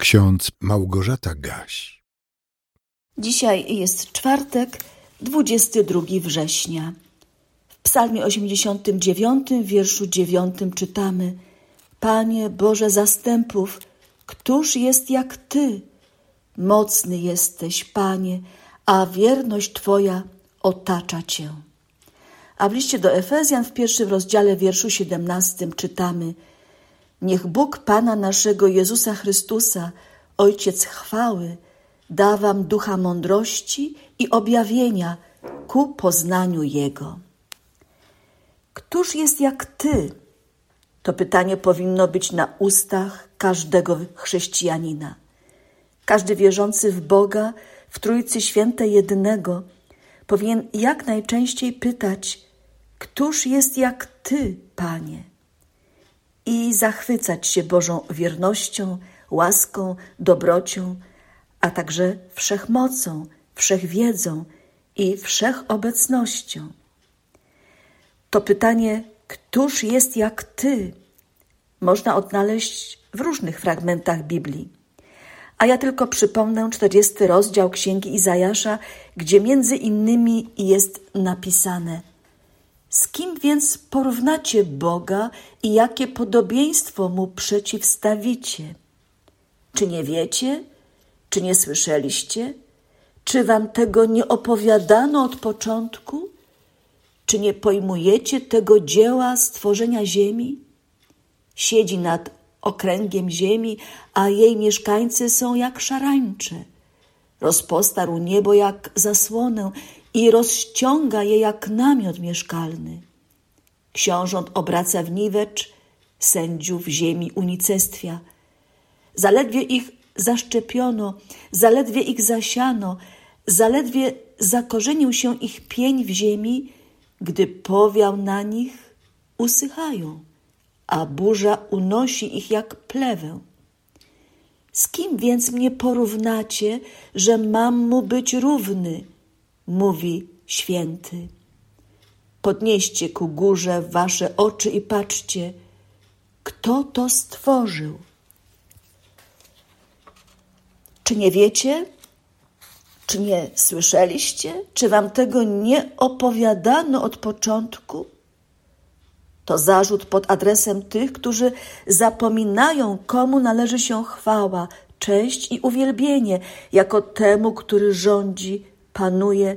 Ksiądz Małgorzata Gaś. Dzisiaj jest czwartek, 22 września. W Psalmie 89, wierszu 9 czytamy: Panie Boże zastępów, któż jest jak Ty? Mocny jesteś, Panie, a wierność Twoja otacza Cię. A w liście do Efezjan w pierwszym rozdziale wierszu 17 czytamy: Niech Bóg Pana naszego Jezusa Chrystusa, Ojciec chwały, da wam ducha mądrości i objawienia ku poznaniu Jego. Któż jest jak Ty? To pytanie powinno być na ustach każdego chrześcijanina. Każdy wierzący w Boga, w Trójcy Świętej Jednego, powinien jak najczęściej pytać: Któż jest jak Ty, Panie? I zachwycać się Bożą wiernością, łaską, dobrocią, a także wszechmocą, wszechwiedzą i wszechobecnością. To pytanie, któż jest jak Ty, można odnaleźć w różnych fragmentach Biblii. A ja tylko przypomnę 40 rozdział Księgi Izajasza, gdzie między innymi jest napisane – z kim więc porównacie Boga i jakie podobieństwo mu przeciwstawicie? Czy nie wiecie? Czy nie słyszeliście? Czy wam tego nie opowiadano od początku? Czy nie pojmujecie tego dzieła stworzenia ziemi? Siedzi nad okręgiem ziemi, a jej mieszkańcy są jak szarańcze. Rozpostarł niebo jak zasłonę i rozciąga je jak namiot mieszkalny. Książąt obraca w niwecz, sędziów ziemi unicestwia. Zaledwie ich zaszczepiono, zaledwie ich zasiano, zaledwie zakorzenił się ich pień w ziemi, gdy powiał na nich, usychają, a burza unosi ich jak plewę. Z kim więc mnie porównacie, że mam mu być równy? Mówi święty. Podnieście ku górze wasze oczy i patrzcie, kto to stworzył. Czy nie wiecie? Czy nie słyszeliście? Czy wam tego nie opowiadano od początku? To zarzut pod adresem tych, którzy zapominają, komu należy się chwała, cześć i uwielbienie, jako temu, który rządzi panuje,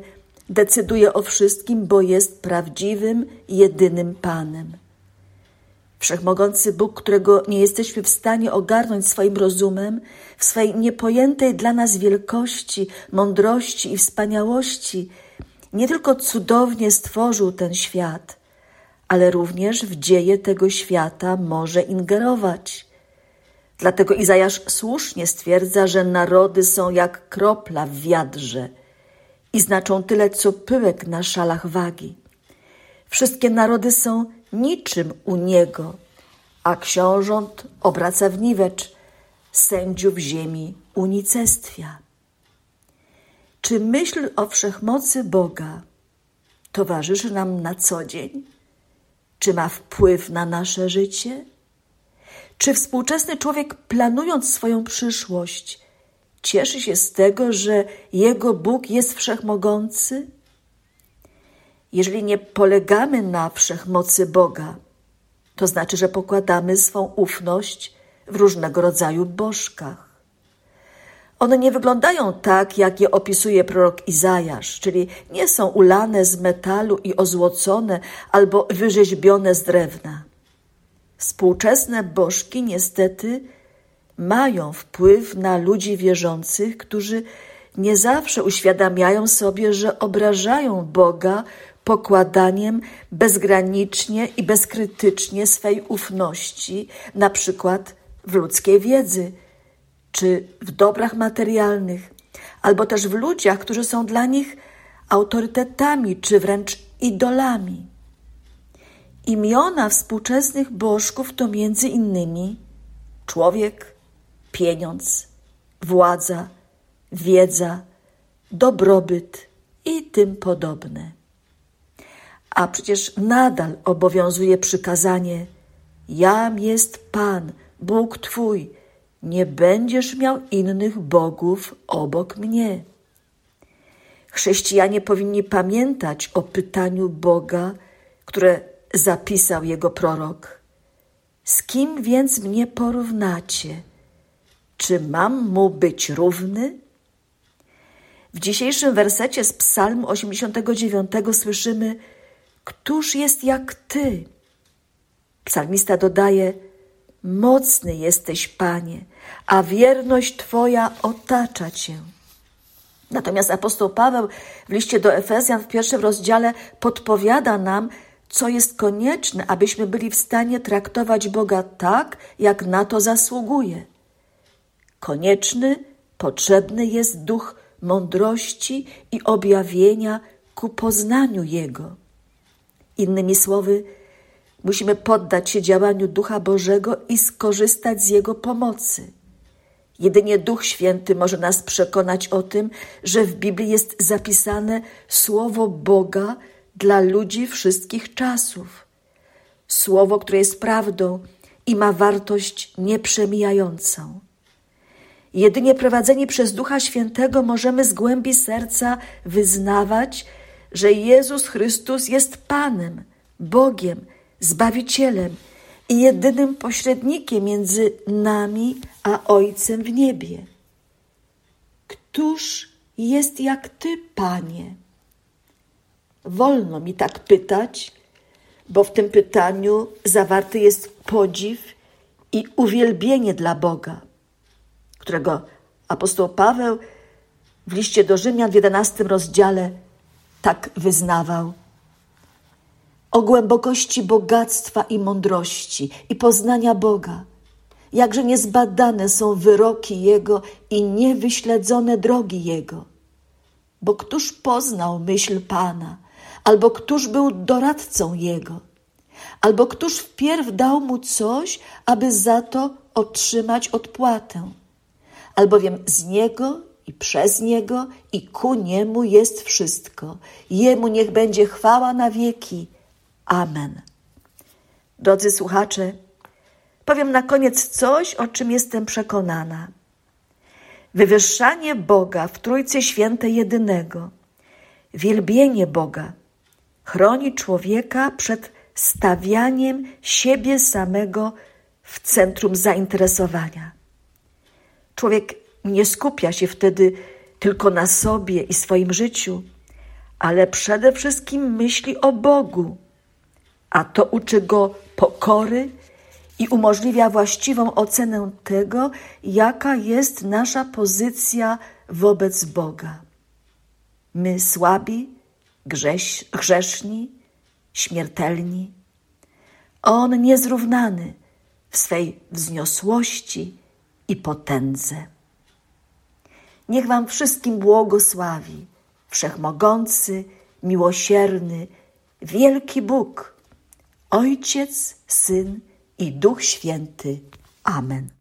decyduje o wszystkim, bo jest prawdziwym, jedynym Panem. Wszechmogący Bóg, którego nie jesteśmy w stanie ogarnąć swoim rozumem, w swej niepojętej dla nas wielkości, mądrości i wspaniałości, nie tylko cudownie stworzył ten świat, ale również w dzieje tego świata może ingerować. Dlatego Izajasz słusznie stwierdza, że narody są jak kropla w wiadrze – i znaczą tyle, co pyłek na szalach wagi. Wszystkie narody są niczym u niego, a książąt obraca w niwecz, sędziów ziemi unicestwia. Czy myśl o wszechmocy Boga towarzyszy nam na co dzień? Czy ma wpływ na nasze życie? Czy współczesny człowiek, planując swoją przyszłość, Cieszy się z tego, że jego Bóg jest wszechmogący? Jeżeli nie polegamy na wszechmocy Boga, to znaczy, że pokładamy swą ufność w różnego rodzaju bożkach. One nie wyglądają tak, jak je opisuje prorok Izajasz, czyli nie są ulane z metalu i ozłocone albo wyrzeźbione z drewna. Współczesne bożki niestety mają wpływ na ludzi wierzących, którzy nie zawsze uświadamiają sobie, że obrażają Boga pokładaniem bezgranicznie i bezkrytycznie swej ufności, na przykład w ludzkiej wiedzy, czy w dobrach materialnych, albo też w ludziach, którzy są dla nich autorytetami, czy wręcz idolami. Imiona współczesnych bożków to między innymi człowiek, pieniądz, władza, wiedza, dobrobyt i tym podobne. A przecież nadal obowiązuje przykazanie: Jam jest Pan, Bóg Twój, nie będziesz miał innych bogów obok mnie. Chrześcijanie powinni pamiętać o pytaniu Boga, które zapisał jego prorok. Z kim więc mnie porównacie? Czy mam mu być równy? W dzisiejszym wersecie z Psalmu 89 słyszymy: Któż jest jak ty? Psalmista dodaje: Mocny jesteś, Panie, a wierność Twoja otacza Cię. Natomiast apostoł Paweł w liście do Efezjan w pierwszym rozdziale podpowiada nam, co jest konieczne, abyśmy byli w stanie traktować Boga tak, jak na to zasługuje. Konieczny, potrzebny jest duch mądrości i objawienia ku poznaniu Jego. Innymi słowy, musimy poddać się działaniu Ducha Bożego i skorzystać z Jego pomocy. Jedynie Duch Święty może nas przekonać o tym, że w Biblii jest zapisane Słowo Boga dla ludzi wszystkich czasów. Słowo, które jest prawdą i ma wartość nieprzemijającą. Jedynie prowadzeni przez Ducha Świętego możemy z głębi serca wyznawać, że Jezus Chrystus jest Panem, Bogiem, Zbawicielem i jedynym pośrednikiem między nami a Ojcem w niebie. Któż jest jak Ty, Panie? Wolno mi tak pytać, bo w tym pytaniu zawarty jest podziw i uwielbienie dla Boga, którego apostoł Paweł w liście do Rzymian w jedenastym rozdziale tak wyznawał o głębokości bogactwa i mądrości i poznania Boga. Jakże niezbadane są wyroki Jego i niewyśledzone drogi Jego. Bo któż poznał myśl Pana, albo któż był doradcą Jego, albo któż wpierw dał mu coś, aby za to otrzymać odpłatę. Albowiem z Niego i przez Niego i ku Niemu jest wszystko. Jemu niech będzie chwała na wieki. Amen. Drodzy słuchacze, powiem na koniec coś, o czym jestem przekonana. Wywyższanie Boga w Trójcy Świętej Jedynego, wielbienie Boga chroni człowieka przed stawianiem siebie samego w centrum zainteresowania. Człowiek nie skupia się wtedy tylko na sobie i swoim życiu, ale przede wszystkim myśli o Bogu, a to uczy go pokory i umożliwia właściwą ocenę tego, jaka jest nasza pozycja wobec Boga. My słabi, grześ, grzeszni, śmiertelni, On niezrównany w swej wzniosłości i potędze. Niech Wam wszystkim błogosławi Wszechmogący, miłosierny, wielki Bóg, Ojciec, Syn i Duch Święty. Amen.